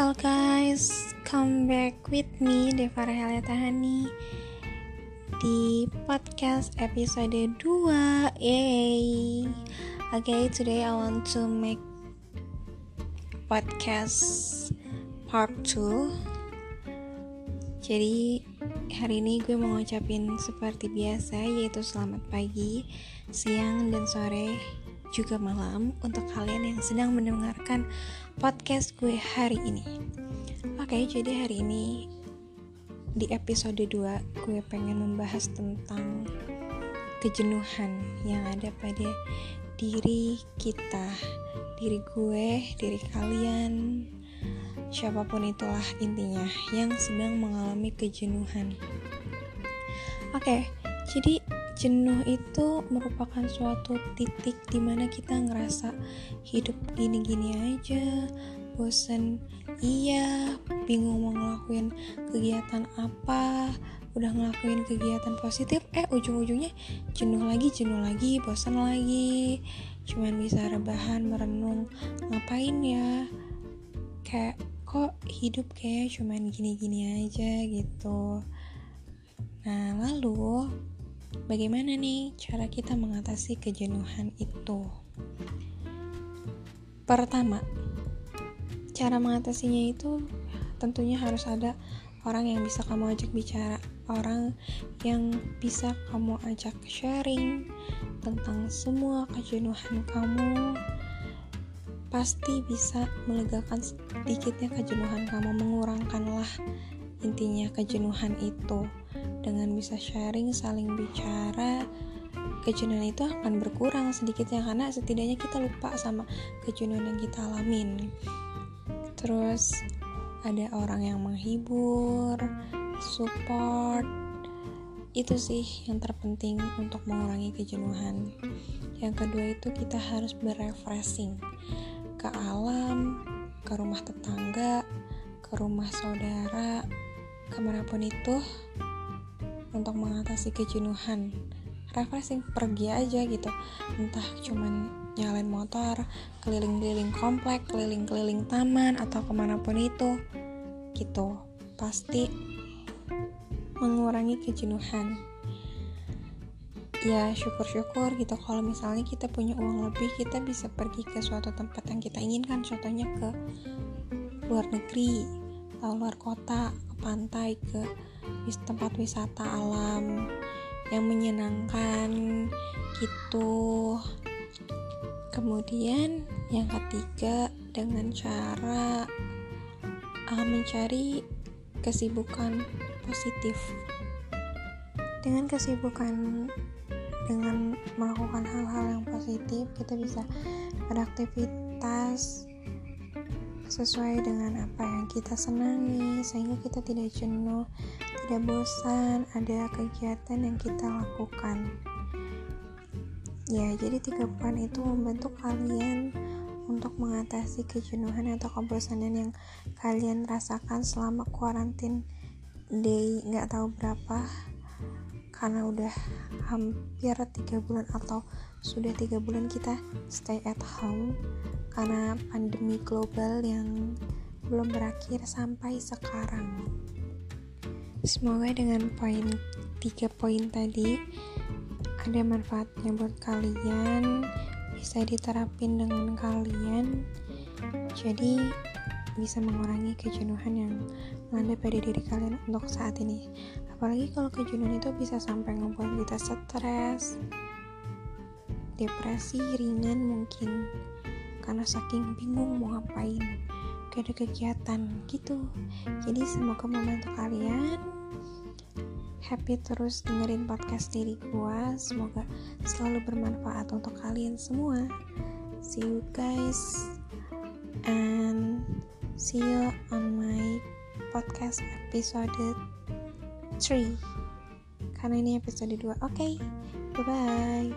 Hello guys, come back with me Deva Rahel Tahani di podcast episode 2. Yay. Okay, today I want to make podcast part 2. Jadi hari ini gue mau ngucapin seperti biasa yaitu selamat pagi, siang dan sore juga malam untuk kalian yang sedang mendengarkan podcast gue hari ini. Oke, jadi hari ini di episode 2 gue pengen membahas tentang kejenuhan yang ada pada diri kita, diri gue, diri kalian, siapa pun itulah intinya yang sedang mengalami kejenuhan. Oke, jadi jenuh itu merupakan suatu titik di mana kita ngerasa hidup gini-gini aja bosen. Iya bingung mau ngelakuin kegiatan apa udah ngelakuin kegiatan positif eh ujung-ujungnya jenuh lagi jenuh lagi bosan lagi. Cuman bisa rebahan merenung ngapain ya? Kayak kok hidup kayak cuman gini-gini aja gitu. Nah lalu Bagaimana nih cara kita mengatasi kejenuhan itu? Pertama, cara mengatasinya itu tentunya harus ada orang yang bisa kamu ajak bicara, orang yang bisa kamu ajak sharing tentang semua kejenuhan kamu. Pasti bisa melegakan sedikitnya kejenuhan kamu, mengurangkanlah intinya kejenuhan itu dengan bisa sharing saling bicara kejenuhan itu akan berkurang sedikitnya karena setidaknya kita lupa sama kejenuhan yang kita alamin. Terus ada orang yang menghibur support itu sih yang terpenting untuk mengurangi kejenuhan. Yang kedua itu kita harus berefreshing ke alam ke rumah tetangga ke rumah saudara ke mana pun itu untuk mengatasi kejenuhan. Refreshing pergi aja gitu. Entah cuman nyalain motor keliling-keliling komplek keliling-keliling taman atau ke mana pun itu gitu. Pasti mengurangi kejenuhan. Ya syukur-syukur gitu. Kalau misalnya kita punya uang lebih kita bisa pergi ke suatu tempat yang kita inginkan. Contohnya ke luar negeri atau luar kota ke pantai ke tempat wisata alam yang menyenangkan gitu. Kemudian yang ketiga dengan cara uh, mencari kesibukan positif. Dengan kesibukan dengan melakukan hal-hal yang positif kita bisa beraktivitas sesuai dengan apa yang kita senangi sehingga kita tidak jenuh tidak bosan ada kegiatan yang kita lakukan ya jadi tiga poin itu membantu kalian untuk mengatasi kejenuhan atau kebosanan yang kalian rasakan selama kuarantin day nggak tahu berapa karena udah hampir tiga bulan atau sudah tiga bulan kita stay at home karena pandemi global yang belum berakhir sampai sekarang. Semoga dengan poin tiga poin tadi ada manfaatnya buat kalian, bisa diterapin dengan kalian, jadi bisa mengurangi kejenuhan yang melanda pada diri kalian untuk saat ini. Apalagi kalau kejenuhan itu bisa sampai ngebuat kita stres, depresi ringan mungkin karena saking bingung mau ngapain gak ada kegiatan gitu. Jadi semoga membantu kalian. Happy terus dengerin podcast diri gua. Semoga selalu bermanfaat untuk kalian semua. See you guys and see you on my podcast episode 3 karena ini episode 2 oke okay, bye bye